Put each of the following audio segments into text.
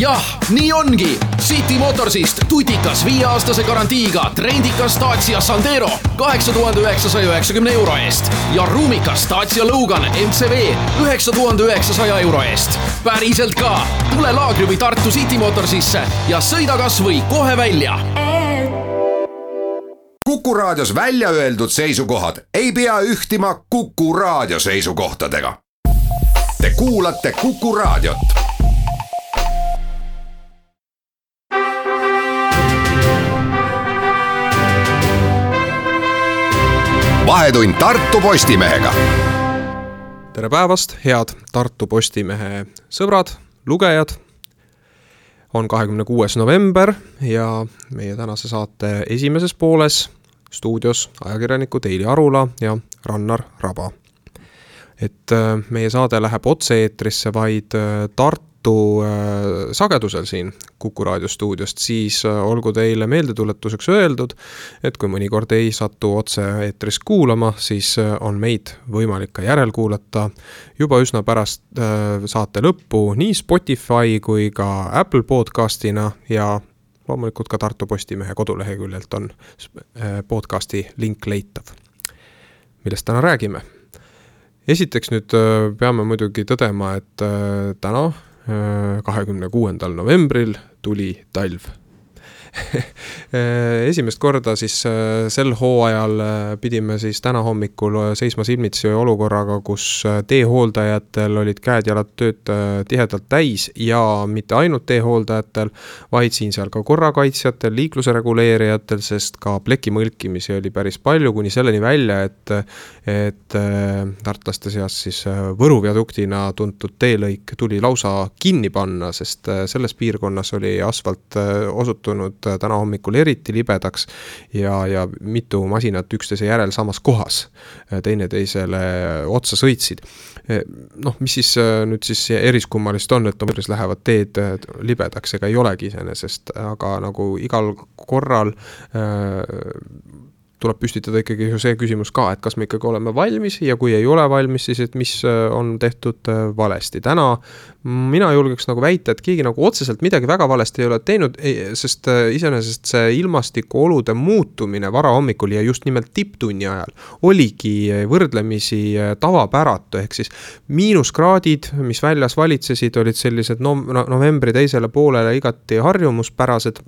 jah, nii ongi. City Motorsist tutikas viieaastase garantiiga trendikas Dacia Sandero kaheksa tuhande üheksasaja üheksakümne euro eest ja ruumikas Dacia Logan MCV üheksa tuhande üheksasaja euro eest. päriselt ka, tule laagri või Tartu City Motorsisse ja sõida kasvõi kohe välja Kuku Raadios välja öeldud seisukohad ei pea ühtima Kuku Raadio seisukohtadega. Te kuulate Kuku Raadiot. Vahetund Tartu Postimehega. tere päevast, head Tartu Postimehe sõbrad, lugejad on kahekümne kuues november ja meie tänase saate esimeses pooles stuudios ajakirjanikud Eili Arula ja Rannar Raba. et äh, meie saade läheb otse-eetrisse vaid äh, Tartu Tartu äh, sagedusel siin Kuku raadio stuudiost, siis olgu teile meeldetuletuseks öeldud, et kui mõnikord ei satu otse-eetris kuulama, siis on meid võimalik ka järelkuulata juba üsna pärast saate lõppu nii Spotify kui ka Apple podcastina ja loomulikult ka Tartu Postimehe koduleheküljelt on äh, podcasti link leitav. millest täna räägime? esiteks nüüd äh, peame muidugi tõdema, et äh, täna, kahekümne kuuendal novembril tuli talv esimest korda siis äh, sel hooajal äh, pidime siis täna hommikul äh, seisma silmitsi olukorraga, kus teehooldajatel olid käed-jalad tööd tihedalt täis ja mitte ainult teehooldajatel, vaid siin-seal ka korrakaitsjatel, liikluse reguleerijatel, sest ka pleki mõlkimisi oli päris palju, kuni selleni välja, et et tartlaste seas siis Võru viaduktina tuntud teelõik tuli lausa kinni panna, sest selles piirkonnas oli asfalt osutunud läinud äh, täna hommikul eriti libedaks ja, ja mitu masinat üksteise järel samas kohas äh, teineteisele otsa sõitsid. Äh, noh, mis siis nüüd siis eriskummalist on, et novembris lähevad teed libedaks, ega ei olegi iseenesest, aga nagu igal korral tuleb püstitada ikkagi ju see küsimus ka, et kas me ikkagi oleme valmis ja kui ei ole valmis, siis et mis äh, on tehtud äh, valesti. täna mina julgeks nagu väita, et keegi nagu otseselt midagi väga valesti ei ole teinud, sest äh, iseenesest see ilmastikuolude muutumine varahommikul ja just nimelt tipptunni ajal oligi võrdlemisi tavapäratu, ehk siis miinuskraadid, mis väljas valitsesid, olid sellised no, no novembri teisele poolele igati harjumuspärased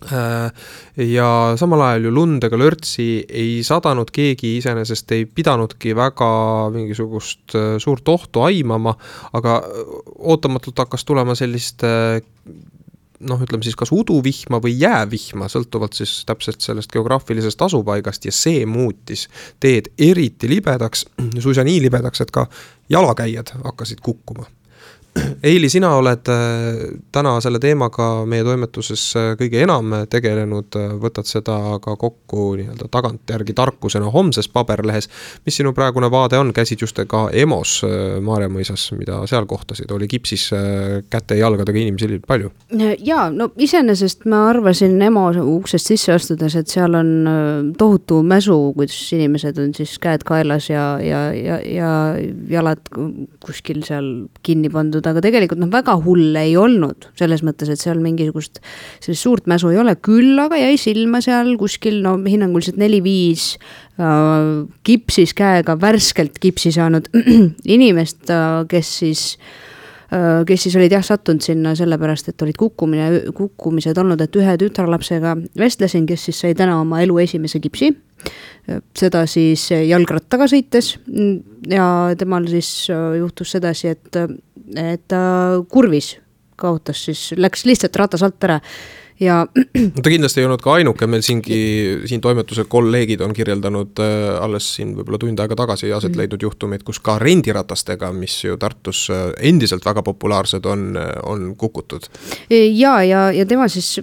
ja samal ajal ju lund ega lörtsi ei sadanud, keegi iseenesest ei pidanudki väga mingisugust äh, suurt ohtu aimama, aga äh, ootamatult hakkas tulema sellist noh, ütleme siis kas uduvihma või jäävihma, sõltuvalt siis täpselt sellest geograafilisest asupaigast ja see muutis teed eriti libedaks, suisa nii libedaks, et ka jalakäijad hakkasid kukkuma Eili, sina oled äh, täna selle teemaga meie toimetuses äh, kõige enam tegelenud, äh, võtad seda ka kokku nii-öelda tagantjärgi tarkusena homses paberlehes. mis sinu praegune vaade on, käisid just ka EMO-s Maarjamõisas, mida seal kohtasid, oli kipsis käte-jalgadega inimesi palju? jaa, no iseenesest ma arvasin EMO uksest sisse astudes, et seal on tohutu mäsu, kuidas inimesed on siis käed kaelas ja, ja, ja, ja jalad kuskil seal kinni pandud tehtud, aga tegelikult noh, väga hull ei olnud, selles mõttes, et seal mingisugust sellist suurt mäsu ei ole, küll aga jäi silma seal kuskil no hinnanguliselt neli-viis äh, kipsis käega värskelt kipsi saanud inimest äh,, kes siis äh, kes siis olid jah sattunud sinna sellepärast, et olid kukkumine, kukkumised olnud, et ühe tütarlapsega vestlesin, kes siis sai täna oma elu esimese kipsi. Seda siis jalgrattaga sõites. Ja temal siis äh, juhtus sedasi, et, et ta kurvis kaotas siis, läks lihtsalt ratas alt ära ja. no ta kindlasti ei olnud ka ainuke, meil siingi, siin toimetuse kolleegid on kirjeldanud äh, alles siin võib-olla tund aega tagasi aset mm. leidnud juhtumeid, kus ka rendiratastega, mis ju Tartus äh, endiselt väga populaarsed on, on kukutud. ja, ja, ja tema siis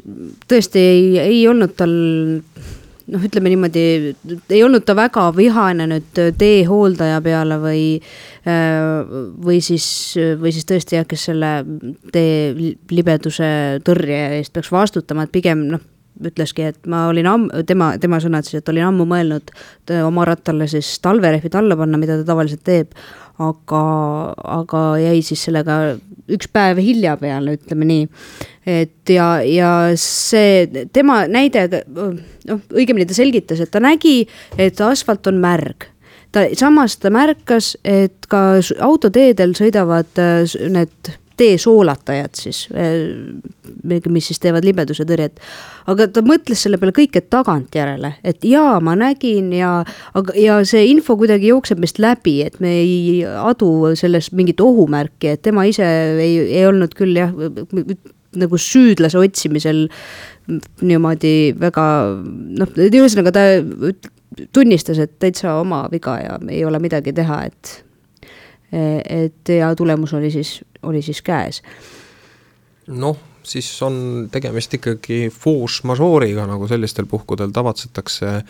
tõesti ei, ei olnud tal noh, ütleme niimoodi, ei olnud ta väga vihane nüüd teehooldaja peale või, äh, või siis, või siis tõesti jah, kes selle tee libeduse tõrje eest peaks vastutama, et pigem noh ütleski, et ma olin ammu, tema, tema sõnad siis, et olin ammu mõelnud oma rattale siis talverehvid alla panna, mida ta tavaliselt teeb. Aga, aga jäi siis sellega üks päev hilja peale, ütleme nii. et ja, ja see tema näide, noh, õigemini ta selgitas, et ta nägi, et asfalt on märg ta, samas ta märkas, et ka autoteedel sõidavad äh, need teesoolatajad siis, äh, mis siis teevad libeduse tõrjet. aga ta mõtles selle peale kõik, et tagantjärele, et jaa, ma nägin ja, aga, ja see info kuidagi jookseb meist läbi, et me ei adu selles mingit ohumärki, et tema ise ei, ei olnud küll jah, nagu süüdlase otsimisel niimoodi väga noh, ühesõnaga ta tunnistas, et täitsa oma viga ja ei ole midagi teha, et et ja tulemus oli siis, oli siis käes. noh, siis on tegemist ikkagi force majeure'iga, nagu sellistel puhkudel tavatsetakse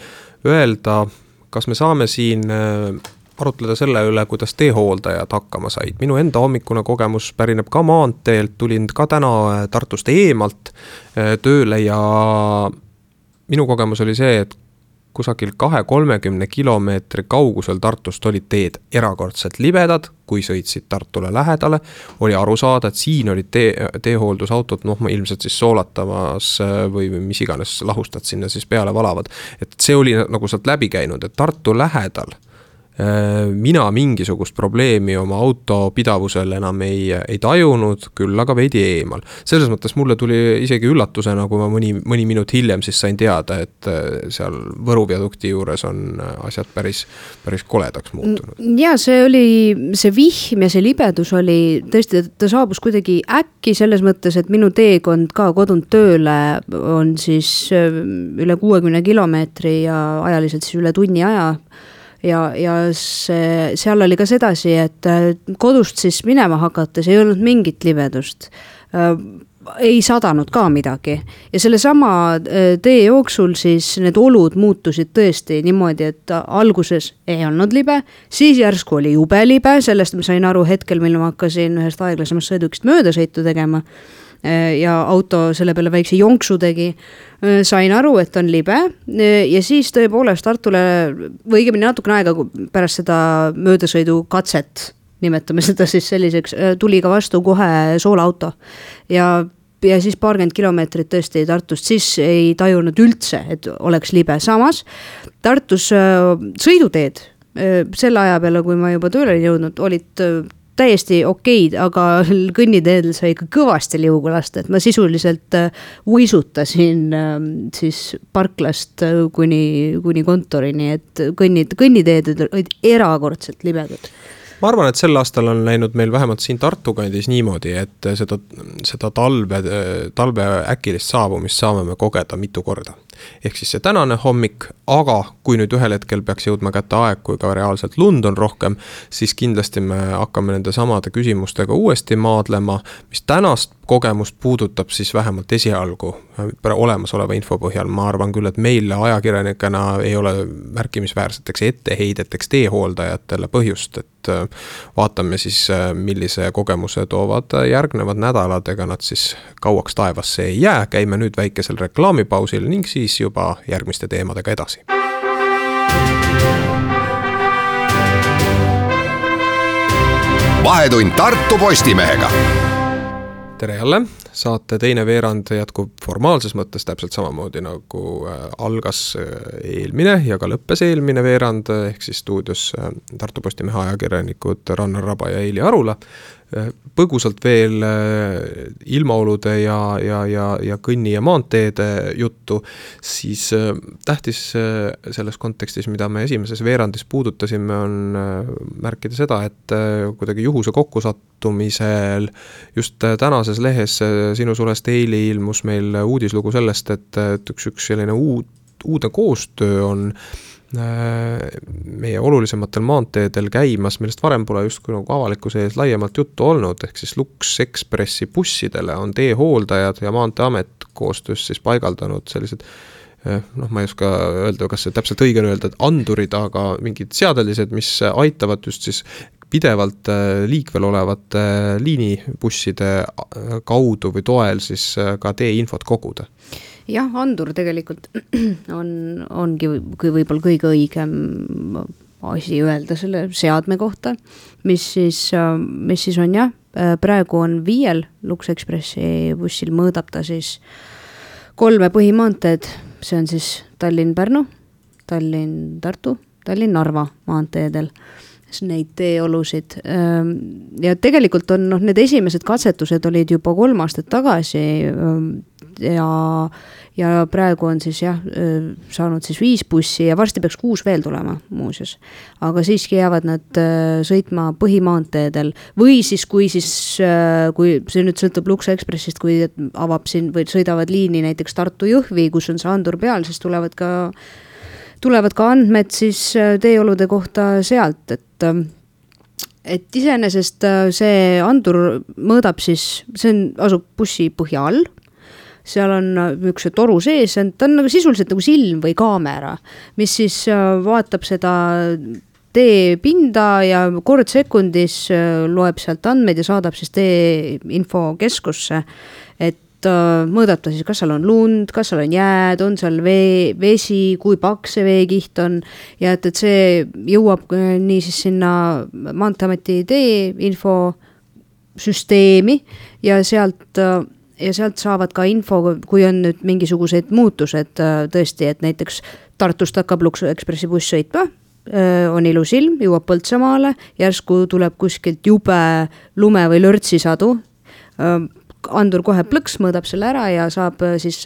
öelda, kas me saame siin äh, arutleda selle üle, kuidas teehooldajad hakkama said. minu enda hommikune kogemus pärineb ka maanteelt, tulin ka täna äh, Tartust eemalt tööle ja minu kogemus oli see, et kusagil kahe-kolmekümne kilomeetri kaugusel Tartust olid teed erakordselt libedad, kui sõitsid Tartule lähedale. oli aru saada, et siin olid tee, teehooldusautot, noh, ilmselt siis soolatamas või mis iganes lahustad sinna siis peale valavad. et see oli nagu sealt läbi käinud, et Tartu lähedal Äh, mina mingisugust probleemi oma auto pidavusel enam ei, ei tajunud, küll aga veidi eemal. selles mõttes mulle tuli isegi üllatusena, kui ma mõni, mõni minut hiljem siis sain teada, et äh, seal Võru viadukti juures on asjad päris, päris koledaks muutunud. ja see oli, see vihm ja see libedus oli tõesti, ta saabus kuidagi äkki selles mõttes, et minu teekond ka kodunt tööle on siis äh, üle kuuekümne kilomeetri ja ajaliselt siis üle tunni aja ja, ja see, seal oli ka sedasi, et äh, kodust siis minema hakates ei olnud mingit libedust. Äh, ei sadanud ka midagi. Ja sellesama äh, tee jooksul siis need olud muutusid tõesti niimoodi, et alguses ei olnud libe, siis järsku oli jube libe, sellest ma sain aru hetkel, mil ma hakkasin ühest aeglasemast sõidukist möödasõitu tegema. Äh, ja auto selle peale väikse jonksu tegi. Äh, sain aru, et on libe. Äh, ja siis tõepoolest Tartule või õigemini natukene aega pärast seda möödasõidukatset, nimetame seda siis selliseks, tuli ka vastu kohe soolaauto ja ja siis paarkümmend kilomeetrit tõesti Tartust, siis ei tajunud üldse, et oleks libe, samas Tartus sõiduteed selle aja peale, kui ma juba tööle olin jõudnud, olid täiesti okeid, aga kõnniteedel sai ikka kõvasti liugu lasta, et ma sisuliselt äh, uisutasin ähm, siis parklast äh, kuni, kuni kontorini, et kõnnid, kõnniteed olid erakordselt libedad. Ma arvan, et sel aastal on läinud meil vähemalt siin Tartu kandis niimoodi, et seda, seda talve, talve äkilist saabumist saame me kogeda mitu korda ehk siis see tänane hommik, aga kui nüüd ühel hetkel peaks jõudma kätte aeg, kui ka reaalselt lund on rohkem, siis kindlasti me hakkame nende samade küsimustega uuesti maadlema, mis tänast kogemust puudutab siis vähemalt esialgu. Olemasoleva info põhjal, ma arvan küll, et meil ajakirjanikena ei ole märkimisväärseteks etteheideteks teehooldajatele põhjust, et äh, vaatame siis, äh, millise kogemuse toovad järgnevad nädalad, ega nad siis kauaks taevasse ei jää, käime nüüd väikesel reklaamipausil ning siis siis juba järgmiste teemadega edasi. vahetund Tartu Postimehega. Tere jälle, saate teine veerand jätkub formaalses mõttes täpselt samamoodi nagu äh, algas äh, eelmine ja ka lõppes eelmine veerand, ehk siis stuudios äh, Tartu Postimehe ajakirjanikud Rannar Raba ja Eili Arula põgusalt veel äh, ilmaolude ja, ja, ja, ja kõnni- ja maanteede juttu, siis äh, tähtis äh, selles kontekstis, mida me esimeses veerandis puudutasime, on märkida seda, et kuidagi juhuse kokkusattumisel just tänases lehes Sinu sulest eile ilmus meil uudislugu sellest, et, et üks, üks selline uut, uudne koostöö on Äh, meie olulisematel maanteedel käimas, millest varem pole justkui nagu avalikkuse ees laiemalt juttu olnud, ehk siis Lux Expressi bussidele on teehooldajad ja Maanteeamet koostöös siis paigaldanud sellised äh, noh, ma ei oska öelda, kas see täpselt õige on öelda, et andurid, aga mingid seadelised, mis aitavad just siis pidevalt äh, liikvel olevate liinibusside kaudu või toel siis ka teeinfot koguda jah, andur tegelikult on, ongi kui võib-olla kõige õigem asi öelda selle seadme kohta, mis siis, mis siis on jah, praegu on viiel Lux Expressi bussil, mõõdab ta siis kolme põhimaanteed, see on siis Tallinn-Pärnu, Tallinn-Tartu, Tallinn-Narva maanteedel. Neid teeolusid. Ja tegelikult on noh, need esimesed katsetused olid juba kolm aastat tagasi ja ja praegu on siis jah, saanud siis viis bussi ja varsti peaks kuus veel tulema muuseas. aga siiski jäävad nad sõitma põhimaanteedel või siis, kui siis, kui see nüüd sõltub Luksa Ekspressist, kui avab siin või sõidavad liini näiteks Tartu-Jõhvi, kus on see andur peal, siis tulevad ka, tulevad ka andmed siis teeolude kohta sealt, et et iseenesest see andur mõõdab siis, see on, asub bussi põhja all seal on äh, niisuguse toru sees, ta on nagu sisuliselt nagu silm või kaamera, mis siis äh, vaatab seda teepinda ja kord sekundis äh, loeb sealt andmeid ja saadab siis tee infokeskusse. et mõõdab ta siis, kas seal on lund, kas seal on jääd, on seal vee, vesi, kui paks see veekiht on. ja et, et see jõuab nii siis sinna Maanteeameti tee infosüsteemi ja sealt ja sealt saavad ka info, kui on nüüd mingisugused muutused äh, tõesti, et näiteks Tartust hakkab Lux Expressi buss sõitma, äh, on ilus ilm, jõuab Põltsamaale, järsku tuleb kuskilt jube lume- või lörtsisadu. Äh, andur kohe plõks, mõõdab selle ära ja saab siis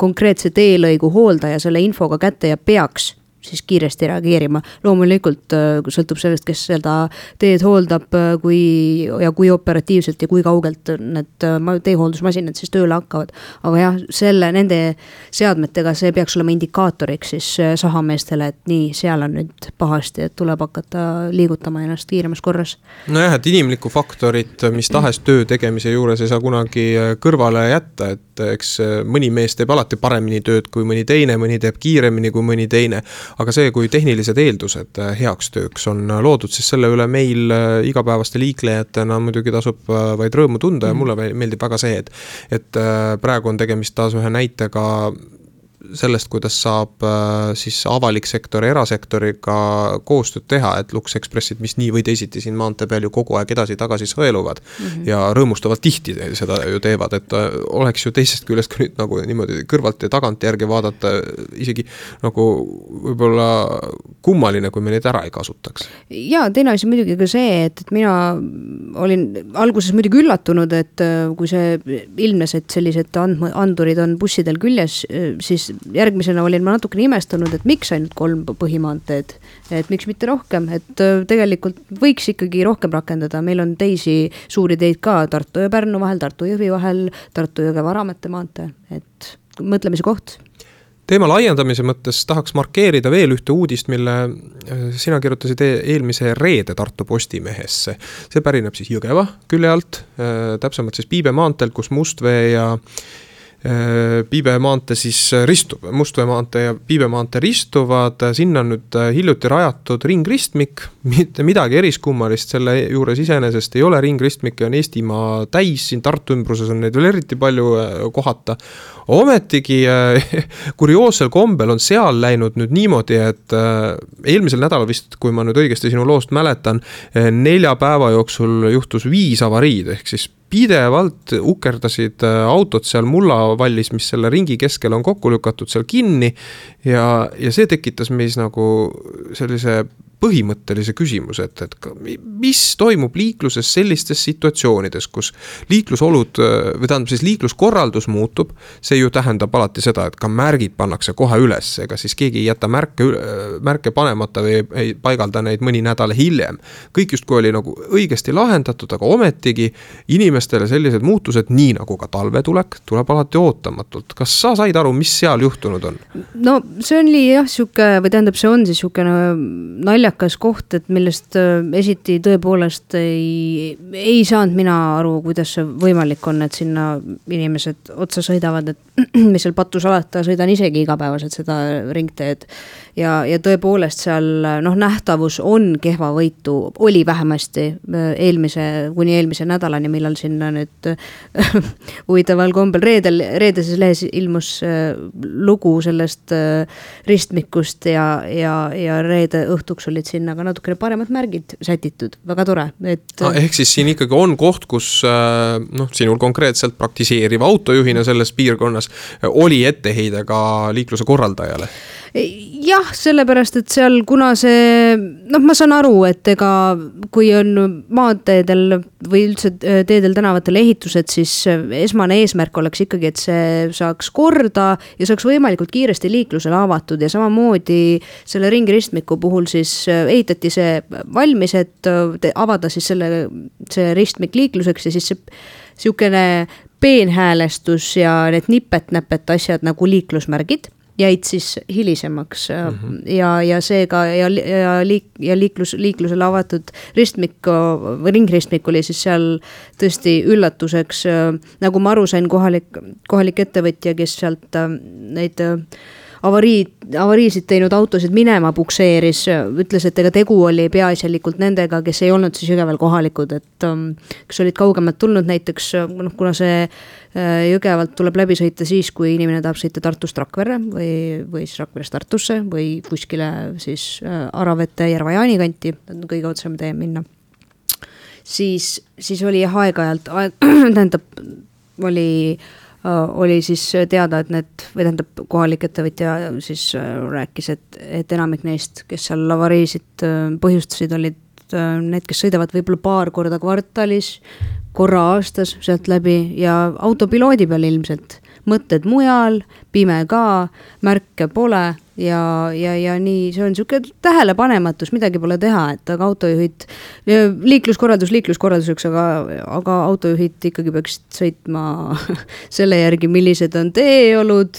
konkreetse teelõigu hooldaja selle infoga kätte ja peaks siis kiiresti reageerima. loomulikult äh, sõltub sellest, kes seda teed hooldab, äh, kui ja kui operatiivselt ja kui kaugelt need äh, teehooldusmasinad siis tööle hakkavad. aga jah, selle, nende seadmetega see peaks olema indikaatoriks siis sahameestele, et nii, seal on nüüd pahasti, et tuleb hakata liigutama ennast kiiremas korras. nojah, et inimlikku faktorit mis tahes töö tegemise juures ei saa kunagi kõrvale jätta, et eks mõni mees teeb alati paremini tööd kui mõni teine, mõni teeb kiiremini kui mõni teine aga see, kui tehnilised eeldused äh, heaks tööks on äh, loodud, siis selle üle meil äh, igapäevaste liiklejatena muidugi tasub vaid rõõmu tunda ja mhm. mulle meeldib väga see, et et praegu on tegemist taas ühe näitega sellest, kuidas saab äh, siis avalik sektor erasektoriga koostööd teha, et Lux Expressid, mis nii või teisiti siin maantee peal ju kogu aeg edasi-tagasi sõeluvad mm. -hmm. ja rõõmustavalt tihti seda ju teevad, et äh, oleks ju teisest küljest ka nüüd nagu niimoodi kõrvalt ja tagantjärgi vaadata isegi nagu võib-olla kummaline, kui me neid ära ei kasutaks. ja teine asi muidugi ka see, et, et mina olin alguses muidugi üllatunud, et äh, kui see ilmnes, et sellised andm-, andurid on bussidel küljes, siis järgmisena olin ma natukene imestunud, et miks ainult kolm põhimaanteed. et miks mitte rohkem, et äh, tegelikult võiks ikkagi rohkem rakendada, meil on teisi suuri teid ka Tartu ja Pärnu vahel, Tartu-Jõhvi vahel, Tartu-Jõgeva-Varamete maantee, et mõtlemise koht teema laiendamise mõttes tahaks markeerida veel ühte uudist, mille äh, sina kirjutasid e eelmise reede Tartu Postimehesse. see pärineb siis Jõgeva külje alt, äh, täpsemalt siis Piibe maanteel, kus Mustvee ja Piibe maantee siis äh, ristub, Mustvee maantee ja Piibe maantee ristuvad, sinna on nüüd äh, hiljuti rajatud ringristmik. mitte midagi eriskummalist selle juures iseenesest ei ole, ringristmikke on Eestimaa täis, siin Tartu ümbruses on neid veel eriti palju kohata. ometigi kurioossel kombel on seal läinud nüüd niimoodi, et eelmisel nädalal vist, kui ma nüüd õigesti sinu loost mäletan, nelja päeva jooksul juhtus viis avariid, ehk siis pidevalt ukerdasid äh, autod seal mullavallis, mis selle ringi keskel on kokku lükatud, seal kinni. ja, ja see tekitas meis nagu sellise põhimõttelise küsimuse, et, et mis toimub liikluses sellistes situatsioonides, kus liiklusolud või tähendab siis liikluskorraldus muutub. see ju tähendab alati seda, et ka märgid pannakse kohe üles, ega siis keegi ei jäta märke, märke panemata või ei, paigalda neid mõni nädal hiljem. kõik justkui oli nagu õigesti lahendatud, aga ometigi inimestele sellised muutused, nii nagu ka talvetulek, tuleb alati ootamatult. kas sa said aru, mis seal juhtunud on? no see oli jah, sihuke või tähendab, see on siis sihukene naljakas naljakas koht, et millest äh, esiti tõepoolest ei, ei saanud mina aru, kuidas see võimalik on, et sinna inimesed otsa sõidavad, et mis seal pattu salata, sõidan isegi igapäevaselt seda ringteed. ja, ja tõepoolest seal noh, nähtavus on kehvavõitu, oli vähemasti äh, eelmise, kuni eelmise nädalani, millal sinna nüüd huvitaval kombel reedel, reedeses lehes ilmus äh, lugu sellest ristmikust ja, ja, ja reede õhtuks oli olid sinna ka natukene paremad märgid sätitud, väga tore, et no,. ehk siis siin ikkagi on koht, kus äh, noh, sinul konkreetselt praktiseeriva autojuhina selles piirkonnas oli etteheide ka liikluse korraldajale? Jah, sellepärast et seal, kuna see, noh, ma saan aru, et ega kui on maanteedel või üldse äh, teedel, tänavatel ehitused, siis äh, esmane eesmärk oleks ikkagi, et see saaks korda ja saaks võimalikult kiiresti liiklusele avatud ja samamoodi selle ringristmiku puhul siis äh, ehitati see valmis, et avada siis selle, see ristmik liikluseks ja siis see sihukene peenhäälestus ja need nipet-näpet asjad nagu liiklusmärgid jäid siis hilisemaks mm -hmm. ja, ja seega ja, ja liik- ja liiklus, liiklusele avatud ristmik või ringristmik oli siis seal tõesti üllatuseks. nagu ma aru sain, kohalik, kohalik ettevõtja, kes sealt äh, neid äh, avariid, avariisid teinud autosid minema pukseeris, ütles, et ega tegu oli peaasjalikult nendega, kes ei olnud siis Jõgeval kohalikud, et um, kes olid kaugemalt tulnud näiteks noh, kuna see äh, Jõgevalt tuleb läbi sõita siis, kui inimene tahab sõita Tartust Rakverre või, või siis Rakverest Tartusse või kuskile siis äh, Aravete, Järva-Jaani kanti, kõige otsem tee minna. siis, siis oli jah aeg-ajalt aeg,, tähendab, oli äh, Äh, oli siis teada, et need, või tähendab, kohalik ettevõtja siis äh, rääkis, et, et enamik neist, kes seal avariisid äh, põhjustasid, olid need, kes sõidavad võib-olla paar korda kvartalis, korra aastas sealt läbi ja autopiloodi peal ilmselt mõtted mujal, pime ka, märke pole ja, ja, ja nii, see on sihuke tähelepanematus, midagi pole teha, et aga autojuhid, liikluskorraldus liikluskorralduseks, aga, aga autojuhid ikkagi peaksid sõitma selle järgi, millised on teeolud,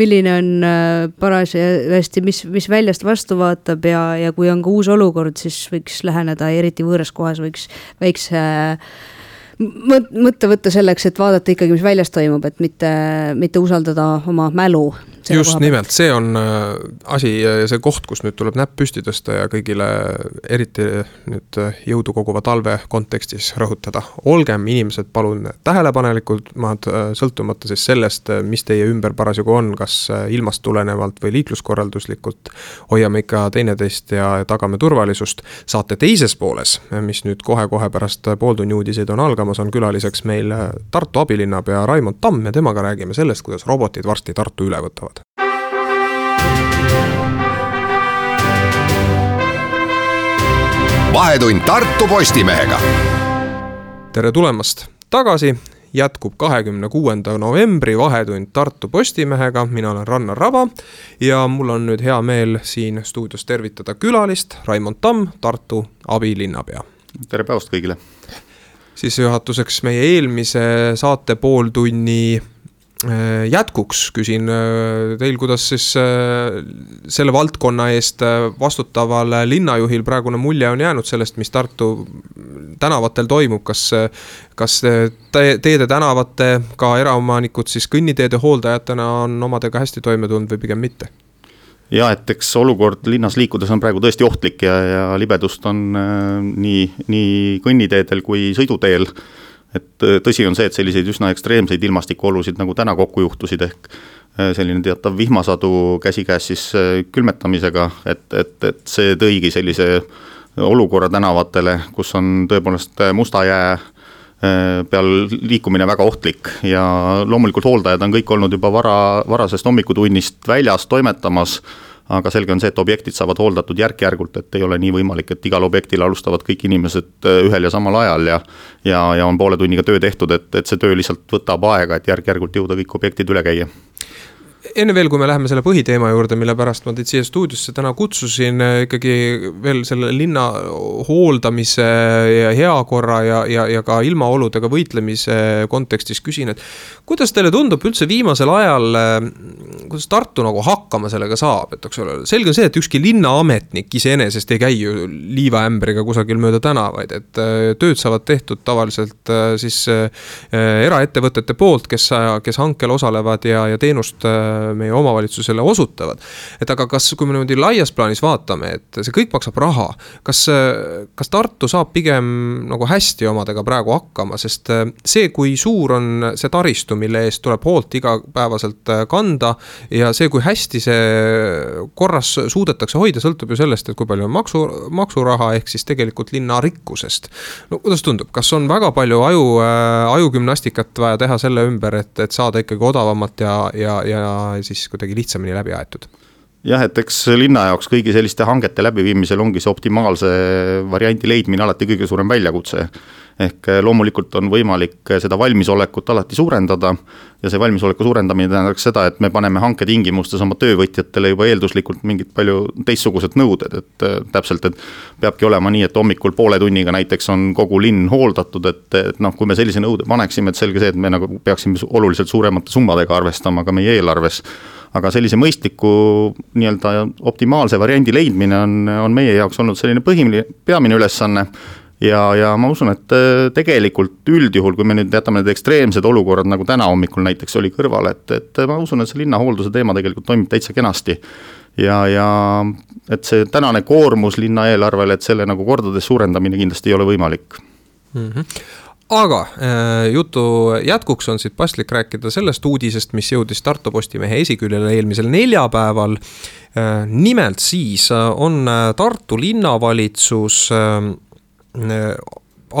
milline on äh, parasjagu, mis, mis väljast vastu vaatab ja, ja kui on ka uus olukord, siis võiks läheneda, eriti võõras kohas võiks väikse äh, mõtte võtta selleks, et vaadata ikkagi, mis väljas toimub, et mitte, mitte usaldada oma mälu just nimelt, see on äh, asi ja see koht, kus nüüd tuleb näpp püsti tõsta ja kõigile eriti nüüd äh, jõudu koguva talve kontekstis rõhutada. olgem inimesed palun tähelepanelikud, äh, sõltumata siis sellest, mis teie ümber parasjagu on, kas ilmast tulenevalt või liikluskorralduslikult. hoiame ikka teineteist ja tagame turvalisust. saate teises pooles, mis nüüd kohe-kohe pärast pooltunni uudiseid on algamas, on külaliseks meil Tartu abilinnapea Raimond Tamm ja temaga räägime sellest, kuidas robotid varsti Tartu üle võtavad vahetund Tartu Postimehega. tere tulemast tagasi, jätkub kahekümne kuuenda novembri Vahetund Tartu Postimehega, mina olen Rannar Raba ja mul on nüüd hea meel siin stuudios tervitada külalist, Raimond Tamm, Tartu abilinnapea. tere päevast kõigile! sissejuhatuseks meie eelmise saate pooltunni jätkuks küsin äh, teil, kuidas siis äh, selle valdkonna eest vastutaval linnajuhil praegune mulje on jäänud sellest, mis Tartu tänavatel toimub, kas, kas teede tänavate, ka eraomanikud siis kõnniteede hooldajatena on omadega hästi toime tulnud või pigem mitte? ja et eks olukord linnas liikudes on praegu tõesti ohtlik ja, ja libedust on äh, nii, nii kõnniteedel kui sõiduteel äh, et äh, tõsi on see, et selliseid üsna ekstreemseid ilmastikuolusid nagu täna kokku juhtusid, ehk äh, selline teatav vihmasadu käsikäes siis äh, külmetamisega, et, et, et see tõigi sellise olukorra tänavatele, kus on tõepoolest musta jää peal liikumine väga ohtlik ja loomulikult hooldajad on kõik olnud juba vara, varasest hommikutunnist väljas toimetamas aga selge on see, et objektid saavad hooldatud järk-järgult, et ei ole nii võimalik, et igal objektil alustavad kõik inimesed äh, ühel ja samal ajal ja ja, ja on poole tunniga töö tehtud, et, et see töö lihtsalt võtab aega, et järk-järgult jõuda kõik objektid üle käia enne veel, kui me läheme selle põhiteema juurde, mille pärast ma teid siia stuudiosse täna kutsusin, eh, ikkagi veel selle linna hooldamise ja heakorra ja, ja, ja ka ilmaoludega võitlemise kontekstis küsin, et kuidas teile tundub üldse viimasel ajal, eh, kuidas Tartu nagu hakkama sellega saab, et eks ole, selge on see, et ükski linnaametnik iseenesest ei käi ju liivaämbriga kusagil mööda tänavaid, et eh, tööd saavad tehtud tavaliselt siis eraettevõtete poolt, kes, kes hankel osalevad ja, ja teenust meie omavalitsusele osutavad. et aga kas, kui me niimoodi laias plaanis vaatame, et see kõik maksab raha, kas, kas Tartu saab pigem nagu hästi omadega praegu hakkama, sest see, kui suur on see taristu, mille eest tuleb hoolt igapäevaselt kanda ja see, kui hästi see korras suudetakse hoida, sõltub ju sellest, et kui palju on maksu, maksuraha, ehk siis tegelikult linna rikkusest. no kuidas tundub, kas on väga palju aju äh,, ajugümnastikat vaja teha selle ümber, et, et saada ikkagi odavamat ja, ja, ja siis kuidagi lihtsamini läbi aetud? Jah, et eks linna jaoks kõigi selliste hangete läbiviimisel ongi see optimaalse variandi leidmine alati kõige suurem väljakutse. ehk loomulikult on võimalik seda valmisolekut alati suurendada ja see valmisoleku suurendamine tähendaks seda, et me paneme hanke tingimustes oma töövõtjatele juba eelduslikult mingid palju teistsugused nõuded, et täpselt, et peabki olema nii, et hommikul poole tunniga näiteks on kogu linn hooldatud, et, et noh, kui me sellise nõude paneksime, et selge see, et me nagu peaksime oluliselt suuremate summadega arvestama ka meie eelarves aga sellise mõistliku nii-öelda optimaalse variandi leidmine on, on meie jaoks olnud selline põhiline, peamine ülesanne ja, ja ma usun, et äh, tegelikult üldjuhul, kui me nüüd jätame need ekstreemsed olukorrad, nagu täna hommikul näiteks oli kõrval, et, et ma usun, et see linnahoolduse teema tegelikult toimib täitsa kenasti. ja, ja et see tänane koormus linna eelarvele, et selle nagu kordades suurendamine kindlasti ei ole võimalik mm. -hmm aga äh, jutu jätkuks on siit paslik rääkida sellest uudisest, mis jõudis Tartu Postimehe esiküljele eelmisel neljapäeval. Äh, nimelt siis äh, on Tartu linnavalitsus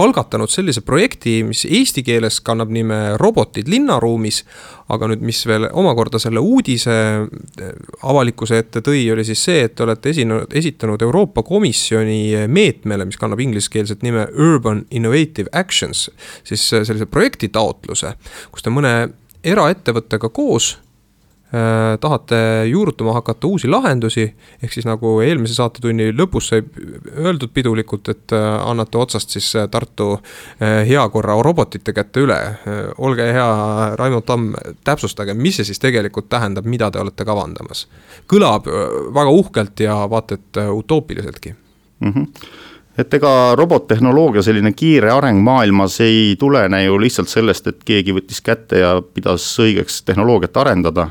algatanud sellise projekti, mis eesti keeles kannab nime Robotid linnaruumis. aga nüüd, mis veel omakorda selle uudise eh, avalikkuse ette tõi, oli siis see, et te olete esinenud, esitanud Euroopa Komisjoni meetmele, mis kannab ingliskeelset nime Urban Innovative Actions. siis sellise projektitaotluse, kus te mõne eraettevõttega koos Äh, tahate juurutama hakata uusi lahendusi, ehk siis nagu eelmise saatetunni lõpus sai öeldud pidulikult, et äh, annate otsast siis äh, Tartu heakorra robotite kätte üle. olge hea, Raimo Tamm, täpsustage, mis see siis tegelikult tähendab, mida te olete kavandamas? kõlab väga uhkelt ja vaata et utoopiliseltki mm. -hmm et ega robottehnoloogia selline kiire areng maailmas ei tulene ju lihtsalt sellest, et keegi võttis kätte ja pidas õigeks tehnoloogiat arendada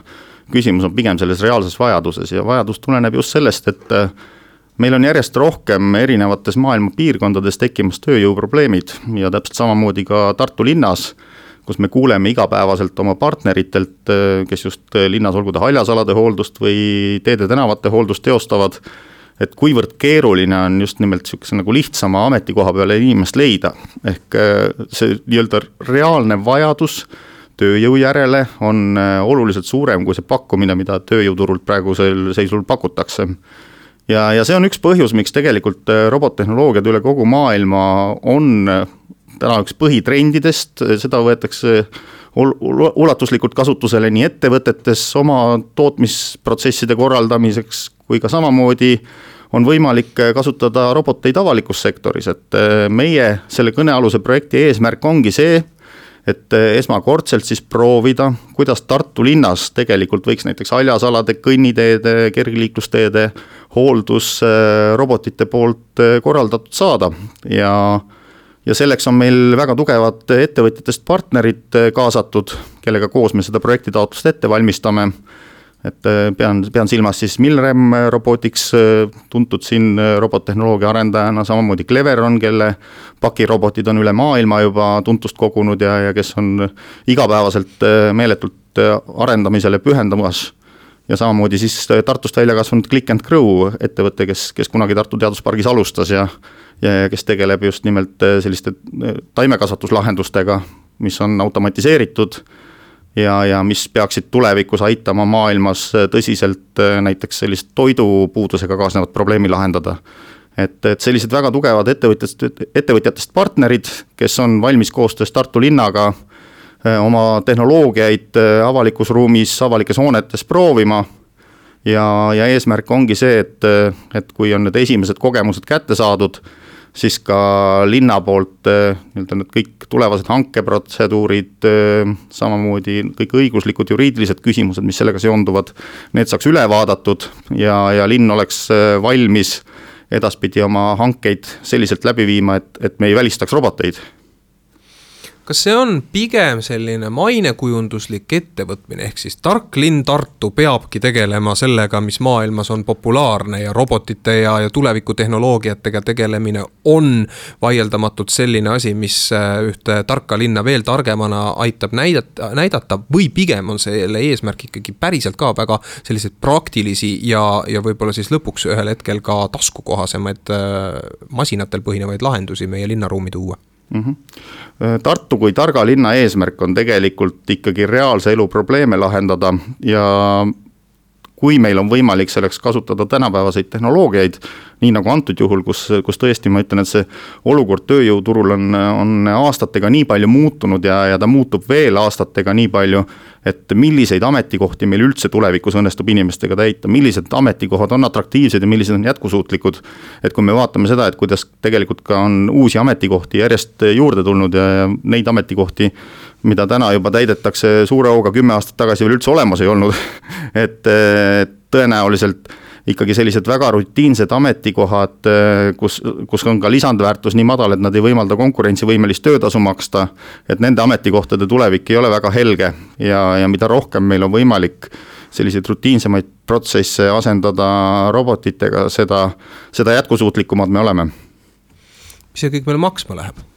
küsimus on pigem selles reaalses vajaduses ja vajadus tuleneb just sellest, et äh, meil on järjest rohkem erinevates maailma piirkondades tekkimas tööjõuprobleemid ja täpselt samamoodi ka Tartu linnas, kus me kuuleme igapäevaselt oma partneritelt, äh, kes just äh, linnas, olgu ta haljasalade hooldust või teede-tänavate hooldust teostavad, et kuivõrd keeruline on just nimelt niisuguse nagu lihtsama ametikoha peale inimest leida, ehk see nii-öelda reaalne vajadus tööjõu järele on äh, oluliselt suurem kui see pakkumine, mida tööjõuturult praegusel seisul pakutakse. ja, ja see on üks põhjus, miks tegelikult äh, robottehnoloogiad üle kogu maailma on äh, täna üks põhitrendidest, seda võetakse ulatuslikult kasutusele nii ettevõtetes oma tootmisprotsesside korraldamiseks kui ka samamoodi on võimalik kasutada roboteid avalikus sektoris, et meie selle kõnealuse projekti eesmärk ongi see, et eh, esmakordselt siis proovida, kuidas Tartu linnas tegelikult võiks näiteks haljasalade, kõnniteede, kergliiklusteede hooldus eh, robotite poolt eh, korraldatud saada. Ja ja selleks on meil väga tugevad ettevõtjatest partnerid kaasatud, kellega koos me seda projektitaotlust ette valmistame et äh, pean, pean silmas siis Milrem Robotics, äh, tuntud siin äh, robottehnoloogia arendajana, samamoodi Cleveron, kelle pakirobotid on üle maailma juba tuntust kogunud ja, ja kes on igapäevaselt meeletult arendamisele pühendamas. ja samamoodi siis Tartust välja kasvanud Click and Grow ettevõte, kes, kes kunagi Tartu Teaduspargis alustas ja ja kes tegeleb just nimelt selliste taimekasvatuslahendustega, mis on automatiseeritud ja, ja mis peaksid tulevikus aitama maailmas äh, tõsiselt äh, näiteks sellist toidupuudusega kaasnevat probleemi lahendada. et, et sellised väga tugevad ettevõtjatest, ettevõtjatest partnerid, kes on valmis koostöös Tartu linnaga äh, oma tehnoloogiaid avalikus ruumis, avalikes hoonetes proovima ja, ja eesmärk ongi see, et, et kui on need esimesed kogemused kätte saadud siis ka linna poolt eh, nii-öelda need kõik tulevased hankeprotseduurid, eh, samamoodi kõik õiguslikud, juriidilised küsimused, mis sellega seonduvad, need saaks üle vaadatud ja, ja linn oleks eh, valmis edaspidi oma hankeid selliselt läbi viima, et, et me ei välistaks roboteid kas see on pigem selline mainekujunduslik ettevõtmine, ehk siis tark linn Tartu peabki tegelema sellega, mis maailmas on populaarne ja robotite ja, ja tulevikutehnoloogiatega tegelemine on vaieldamatult selline asi, mis äh, ühte tarka linna veel targemana aitab näidata, näidata või pigem on selle eesmärk ikkagi päriselt ka väga selliseid praktilisi ja, ja võib-olla siis lõpuks ühel hetkel ka taskukohasemaid äh, masinatel põhinevaid lahendusi meie linnaruumi tuua mm. -hmm. Tartu kui targa linna eesmärk on tegelikult ikkagi reaalse elu probleeme lahendada ja kui meil on võimalik selleks kasutada tänapäevaseid tehnoloogiaid, nii nagu antud juhul, kus, kus tõesti ma ütlen, et see olukord tööjõuturul on, on aastatega nii palju muutunud ja, ja ta muutub veel aastatega nii palju, et milliseid ametikohti meil üldse tulevikus õnnestub inimestega täita, millised ametikohad on atraktiivsed ja millised on jätkusuutlikud. et kui me vaatame seda, et kuidas tegelikult ka on uusi ametikohti järjest juurde tulnud ja, ja neid ametikohti, mida täna juba täidetakse suure hooga, kümme aastat tagasi veel üldse olemas ei olnud et tõenäoliselt ikkagi sellised väga rutiinsed ametikohad, äh, kus, kus on ka lisandväärtus nii madal, et nad ei võimalda konkurentsivõimelist töötasu maksta. et nende ametikohtade tulevik ei ole väga helge ja, ja mida rohkem meil on võimalik selliseid rutiinsemaid protsesse asendada robotitega, seda, seda jätkusuutlikumad me oleme. mis see kõik meile maksma läheb?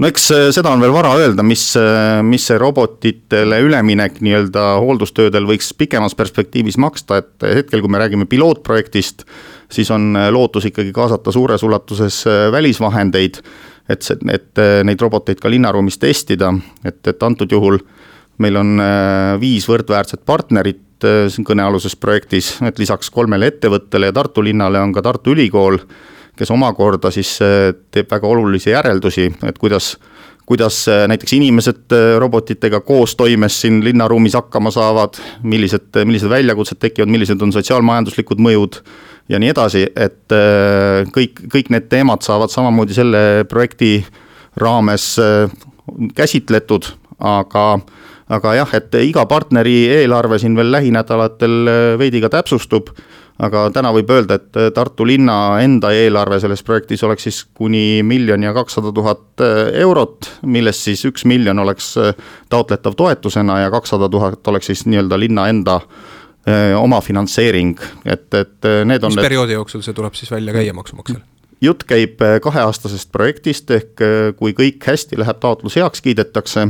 No eks äh, seda on veel vara öelda, mis, äh, mis see robotitele üleminek nii-öelda hooldustöödel võiks pikemas perspektiivis maksta, et hetkel, kui me räägime pilootprojektist, siis on äh, lootus ikkagi kaasata suures ulatuses välisvahendeid, et see, et neid roboteid ka linnaruumis testida, et, et antud juhul meil on viis võrdväärset partnerit kõnealuses projektis, et lisaks kolmele ettevõttele ja Tartu linnale on ka Tartu Ülikool kes omakorda siis äh, teeb väga olulisi järeldusi, et kuidas kuidas äh, näiteks inimesed äh, robotitega koostoimes siin linnaruumis hakkama saavad, millised, millised väljakutsed tekivad, millised on sotsiaalmajanduslikud mõjud ja nii edasi, et kõik, kõik need teemad saavad samamoodi selle projekti raames käsitletud, aga aga jah, et iga partneri eelarve siin veel lähinädalatel veidi ka täpsustub aga täna võib öelda, et äh, Tartu linna enda eelarve selles projektis oleks siis kuni miljon ja kakssada tuhat äh, eurot, millest siis üks miljon oleks äh, taotletav toetusena ja kakssada tuhat oleks siis nii-öelda linna enda omafinantseering, et, et need on. mis perioodi jooksul see tuleb siis välja käia maksumaksjale? jutt käib kaheaastasest projektist, ehk kui kõik hästi läheb, taotlus heaks kiidetakse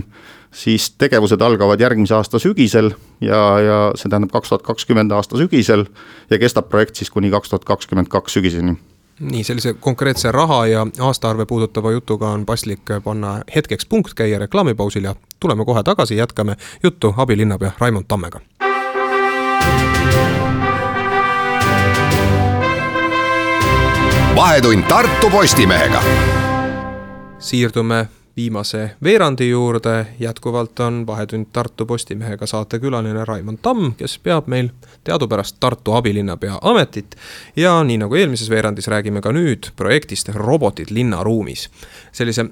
siis tegevused algavad järgmise aasta sügisel ja, ja see tähendab kaks tuhat kakskümmend aasta sügisel ja kestab projekt siis kuni kaks tuhat kakskümmend kaks sügiseni nii, sellise konkreetse raha ja aastaarve puudutava jutuga on paslik panna hetkeks punkt, käia reklaamipausil ja tuleme kohe tagasi, jätkame juttu abilinnapea Raimond Tammega. vahetund Tartu Postimehega. siirdume viimase veerandi juurde. jätkuvalt on Vahetund Tartu Postimehega saatekülaline Raimond Tamm, kes peab meil teadupärast Tartu abilinnapea ametit. ja nii nagu eelmises veerandis, räägime ka nüüd projektist Robotid linnaruumis. sellise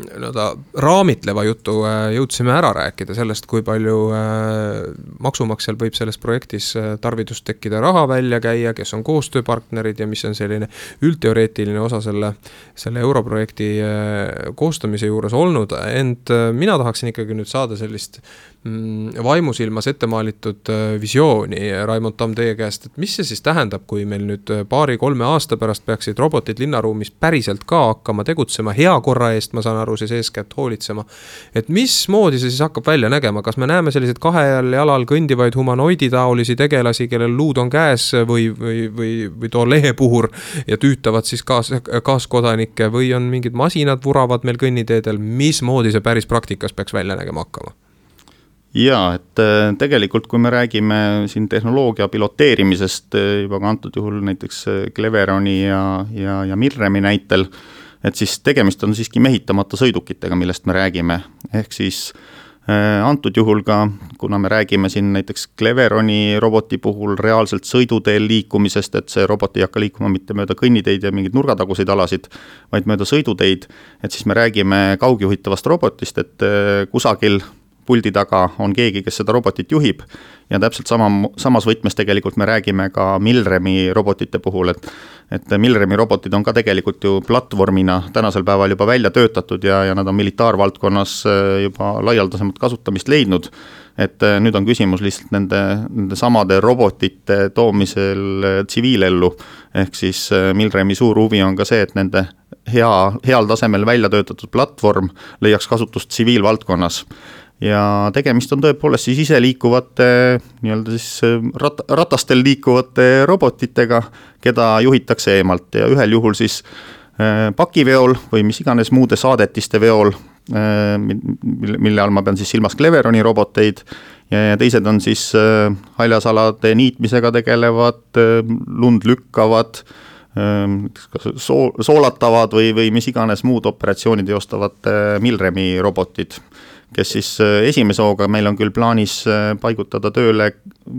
nii-öelda raamitleva jutu äh, jõudsime ära rääkida sellest, kui palju äh, maksumaksjal võib selles projektis äh, tarvidust tekkida raha välja käia, kes on koostööpartnerid ja mis on selline üldteoreetiline osa selle, selle europrojekti koostamise juures olnud, ent mina tahaksin ikkagi nüüd saada sellist Mm, vaimusilmas ette maalitud visiooni, Raimond Tamm, teie käest, et mis see siis tähendab, kui meil nüüd paari-kolme aasta pärast peaksid robotid linnaruumis päriselt ka hakkama tegutsema hea korra eest, ma saan aru, siis eeskätt hoolitsema. et mismoodi see siis hakkab välja nägema, kas me näeme selliseid kahel jalal kõndivaid humanoiditaolisi tegelasi, kellel luud on käes või, või, või, või toaleepuhur ja tüütavad siis kaas, kaaskodanikke või on mingid masinad vuravad meil kõnniteedel, mismoodi see päris praktikas peaks välja nägema hakkama? jaa, et äh, tegelikult, kui me räägime siin tehnoloogia piloteerimisest äh, juba ka antud juhul näiteks äh, Cleveroni ja, ja, ja Mirremi näitel, et siis tegemist on siiski mehitamata sõidukitega, millest me räägime, ehk siis antud juhul ka, kuna me räägime siin näiteks Cleveroni roboti puhul reaalselt sõiduteel liikumisest, et see robot ei hakka liikuma mitte mööda kõnniteid ja mingeid nurgataguseid alasid, vaid mööda sõiduteid, et siis me räägime kaugjuhitavast robotist, et kusagil puldi taga on keegi, kes seda robotit juhib. ja täpselt sama, samas võtmes tegelikult me räägime ka Milremi robotite puhul, et et Milremi robotid on ka tegelikult ju platvormina tänasel päeval juba välja töötatud ja, ja nad on militaarvaldkonnas juba laialdasemat kasutamist leidnud et äh, nüüd on küsimus lihtsalt nende, nende samade robotite toomisel äh, tsiviilellu. ehk siis äh, Milremi suur huvi on ka see, et nende hea, heal tasemel välja töötatud platvorm leiaks kasutust tsiviilvaldkonnas ja tegemist on tõepoolest siis iseliikuvate nii-öelda siis rat-, ratastel liikuvate robotitega, keda juhitakse eemalt. Ja ühel juhul siis pakiveol või mis iganes muude saadetiste veol Äh, mille, mille all ma pean siis silmas Cleveroni roboteid ja teised on siis äh, haljasalade niitmisega tegelevad, äh, lund lükkavad, kas soo-, soolatavad või, või mis iganes muud operatsiooni teostavad Milremi robotid kes siis esimese hooga meil on küll plaanis paigutada tööle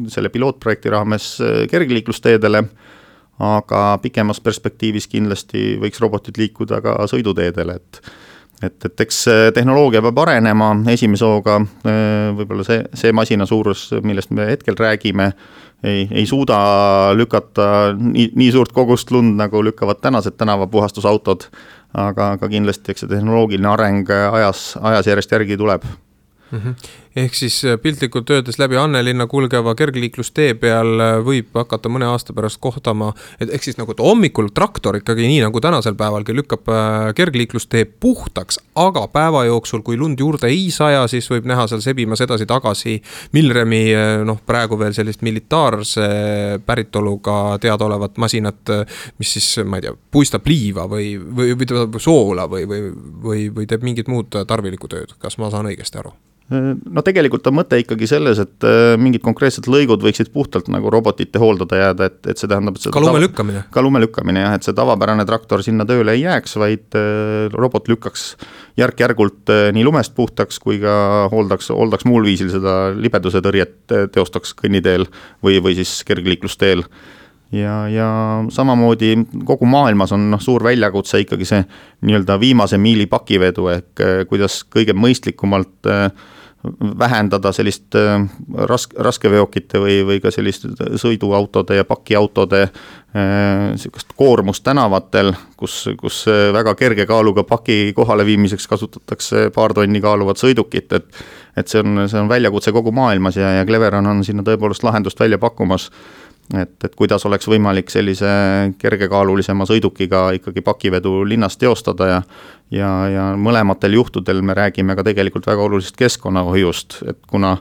selle pilootprojekti raames kergliiklusteedele, aga pikemas perspektiivis kindlasti võiks robotid liikuda ka sõiduteedele, et et, et eks tehnoloogia peab arenema, esimese hooga äh, võib-olla see, see masina suurus, millest me hetkel räägime, ei, ei suuda lükata nii, nii suurt kogust lund, nagu lükkavad tänased tänavapuhastusautod, aga, aga kindlasti eks see tehnoloogiline areng ajas, ajas järjest järgi tuleb mm. -hmm ehk siis äh, piltlikult öeldes läbi Annelinna kulgeva kergliiklustee peal äh, võib hakata mõne aasta pärast kohtama, et ehk siis nagu hommikul traktor ikkagi nii nagu tänasel päevalgi lükkab äh, kergliiklustee puhtaks, aga päeva jooksul, kui lund juurde ei saja, siis võib näha seal sebimas edasi-tagasi Milremi noh, praegu veel sellist militaarse päritoluga teadaolevat masinat, mis siis, ma ei tea, puistab liiva või, või, või soola või, või, või, või teeb mingit muud tarvilikku tööd, kas ma saan õigesti aru? No tegelikult on mõte ikkagi selles, et äh, mingid konkreetsed lõigud võiksid puhtalt nagu robotite hooldada jääda, et, et see tähendab, et ka lume lükkamine? ka lume lükkamine jah, et see tavapärane traktor sinna tööle ei jääks, vaid äh, robot lükkaks järk-järgult äh, nii lumest puhtaks kui ka hooldaks, hooldaks muul viisil seda libeduse tõrjet teostaks kõnniteel või, või siis kergliiklusteel ja, ja samamoodi kogu maailmas on noh, suur väljakutse ikkagi see nii-öelda viimase miili pakivedu ehk kuidas kõige mõistlikumalt äh, vähendada sellist äh, rask-, raskeveokite või, või ka selliste sõiduautode ja pakiautode äh, sihukest koormust tänavatel, kus, kus väga kerge kaaluga paki kohaleviimiseks kasutatakse paar tonni kaaluvat sõidukit, et et see on, see on väljakutse kogu maailmas ja, ja Cleveron on sinna tõepoolest lahendust välja pakkumas et, et kuidas oleks võimalik sellise kergekaalulisema sõidukiga ikkagi pakivedu linnas teostada ja ja, ja mõlematel juhtudel me räägime ka tegelikult väga olulisest keskkonnahoiust, et kuna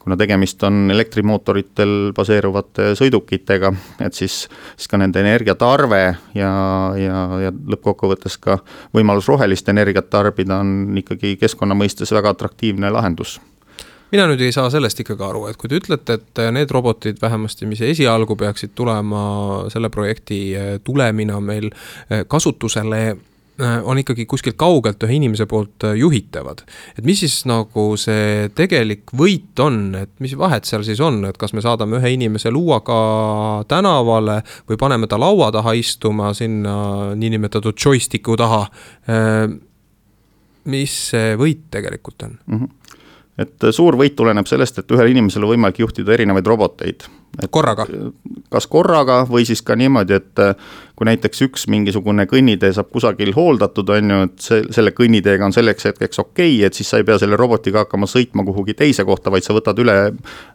kuna tegemist on elektrimootoritel baseeruvate sõidukitega, et siis, siis ka nende energiatarve ja, ja, ja lõppkokkuvõttes ka võimalus rohelist energiat tarbida on ikkagi keskkonna mõistes väga atraktiivne lahendus mina nüüd ei saa sellest ikkagi aru, et kui te ütlete, et need robotid vähemasti, mis esialgu peaksid tulema selle projekti eh, tulemina meil eh, kasutusele on ikkagi kuskilt kaugelt ühe inimese poolt juhitavad. et mis siis nagu see tegelik võit on, et mis vahet seal siis on, et kas me saadame ühe inimese luuaga tänavale või paneme ta laua taha istuma sinna niinimetatud joystick'u taha. mis see võit tegelikult on mm? -hmm et suur võit tuleneb sellest, et ühel inimesel on võimalik juhtida erinevaid roboteid. Korraga? kas korraga või siis ka niimoodi, et kui näiteks üks mingisugune kõnnitee saab kusagil hooldatud, on ju, et see, selle kõnniteega on selleks hetkeks okei okay,, et siis sa ei pea selle robotiga hakkama sõitma kuhugi teise kohta, vaid sa võtad üle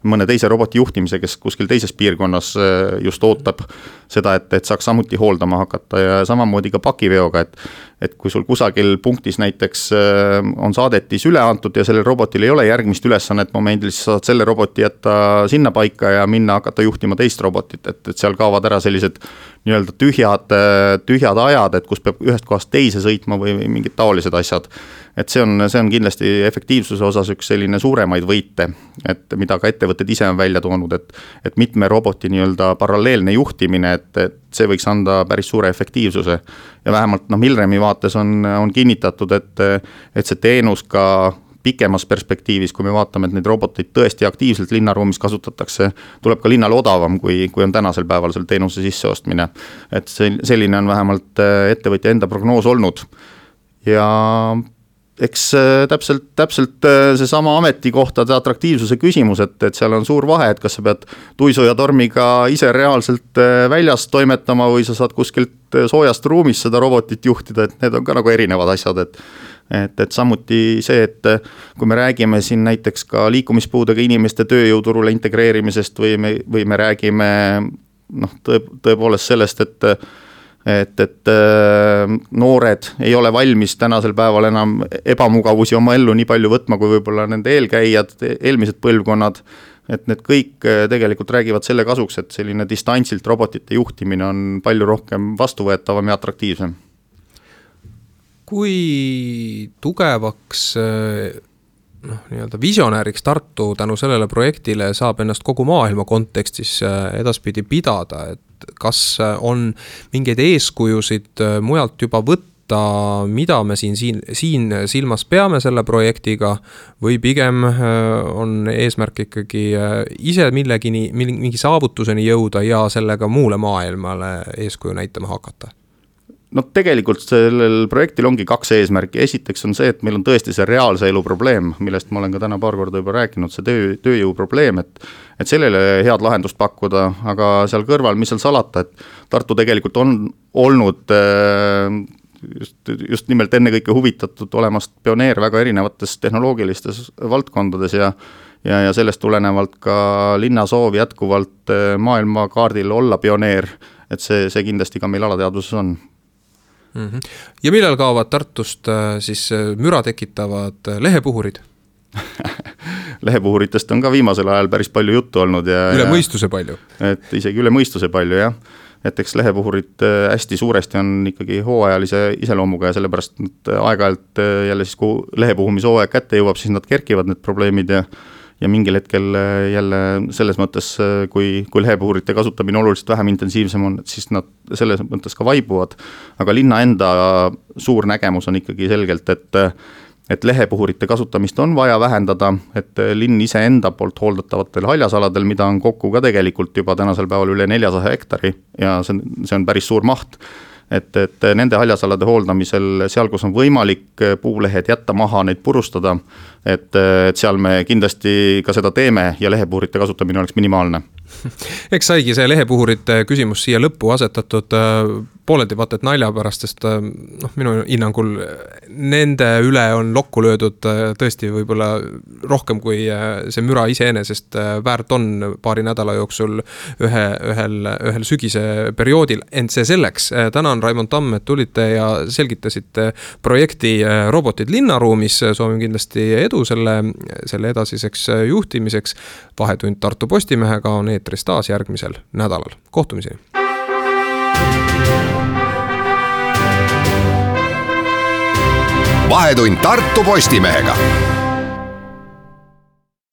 mõne teise roboti juhtimise, kes kuskil teises piirkonnas äh, just ootab seda, et, et saaks samuti hooldama hakata ja samamoodi ka pakiveoga, et et kui sul kusagil punktis näiteks äh, on saadetis üle antud ja sellel robotil ei ole järgmist ülesannet momendil, siis saad selle roboti jätta sinnapaika ja minna hakata juhtima teist robotit, et, et seal kaovad ära sellised nii-öelda tühjad, tühjad ajad, et kus peab ühest kohast teise sõitma või, mingid taolised asjad. et see on, see on kindlasti efektiivsuse osas üks selline suuremaid võite, et mida ka ettevõtted ise on välja toonud, et et mitme roboti nii-öelda paralleelne juhtimine, et, et see võiks anda päris suure efektiivsuse. ja vähemalt noh, Milremi vaates on, on kinnitatud, et, et see teenus ka pikemas perspektiivis, kui me vaatame, et neid roboteid tõesti aktiivselt linnaruumis kasutatakse, tuleb ka linnale odavam, kui, kui on tänasel päeval selle teenuse sisseostmine. et see, selline on vähemalt äh, ettevõtja enda prognoos olnud. ja eks äh, täpselt, täpselt äh, seesama ametikohtade atraktiivsuse küsimus, et, et seal on suur vahe, et kas sa pead tuisu ja tormiga ise reaalselt väljas toimetama või sa saad kuskilt soojast ruumist seda robotit juhtida, et need on ka nagu erinevad asjad, et et, et samuti see, et kui me räägime siin näiteks ka liikumispuudega inimeste tööjõuturule integreerimisest või me, või me räägime noh, tõe, tõepoolest sellest, et et, et äh, noored ei ole valmis tänasel päeval enam ebamugavusi oma ellu nii palju võtma, kui võib-olla nende eelkäijad, eelmised põlvkonnad. et need kõik äh, tegelikult räägivad selle kasuks, et selline distantsilt robotite juhtimine on palju rohkem vastuvõetavam ja atraktiivsem. Kui tugevaks äh, noh, nii-öelda visionääriks Tartu tänu sellele projektile saab ennast kogu maailma kontekstis edaspidi pidada, et kas äh, on mingeid eeskujusid mujalt juba võtta, mida me siin, siin, siin silmas peame selle projektiga või pigem on eesmärk ikkagi ise millegini, mingi saavutuseni jõuda ja sellega muule maailmale eeskuju näitama hakata no tegelikult sellel projektil ongi kaks eesmärki, esiteks on see, et meil on tõesti see reaalse elu probleem, millest ma olen ka täna paar korda juba rääkinud, see töö, tööjõu probleem, et et sellele head lahendust pakkuda, aga seal kõrval, mis seal salata, et Tartu tegelikult on olnud äh, just, just nimelt ennekõike huvitatud olemast pioneer väga erinevates tehnoloogilistes valdkondades ja ja, ja sellest tulenevalt ka linna soov jätkuvalt äh, maailmakaardil olla pioneer, et see, see kindlasti ka meil alateadvuses on mm. -hmm. ja millal kaovad Tartust äh, siis äh, müra tekitavad äh, lehepuhurid lehepuhuritest on ka viimasel ajal päris palju juttu olnud ja üle mõistuse palju? et isegi üle mõistuse palju, jah. et eks lehepuhurid hästi suuresti on ikkagi hooajalise iseloomuga ja sellepärast nad aeg-ajalt jälle siis, kui lehepuhumishooaeg kätte jõuab, siis nad kerkivad, need probleemid ja ja mingil hetkel äh, jälle selles mõttes, äh, kui, kui lehepuhurite kasutamine oluliselt vähem intensiivsem on, siis nad selles mõttes ka vaibuvad. aga linna enda suur nägemus on ikkagi selgelt, et et lehepuhurite kasutamist on vaja vähendada, et linn iseenda poolt hooldatavatel haljasaladel, mida on kokku ka tegelikult juba tänasel päeval üle neljasaja hektari ja see on, see on päris suur maht et, et nende haljasalade hooldamisel seal, kus on võimalik puulehed jätta maha, neid purustada, et, et seal me kindlasti ka seda teeme ja lehepuhurite kasutamine oleks minimaalne eks saigi see lehepuhurite küsimus siia lõppu asetatud pooleldi vaata et nalja pärast, sest äh, noh, minu hinnangul nende üle on lokku löödud äh, tõesti võib-olla rohkem, kui äh, see müra iseenesest väärt on paari nädala jooksul ühe, ühel, ühel sügise perioodil, ent see selleks. tänan, Raimond Tamm, et tulite ja selgitasite projekti Robotid linnaruumis, soovin kindlasti edu selle, selle edasiseks juhtimiseks. vahetund Tartu Postimehega on eetris taas järgmisel nädalal, kohtumiseni! Vahetund Tartu Postimehega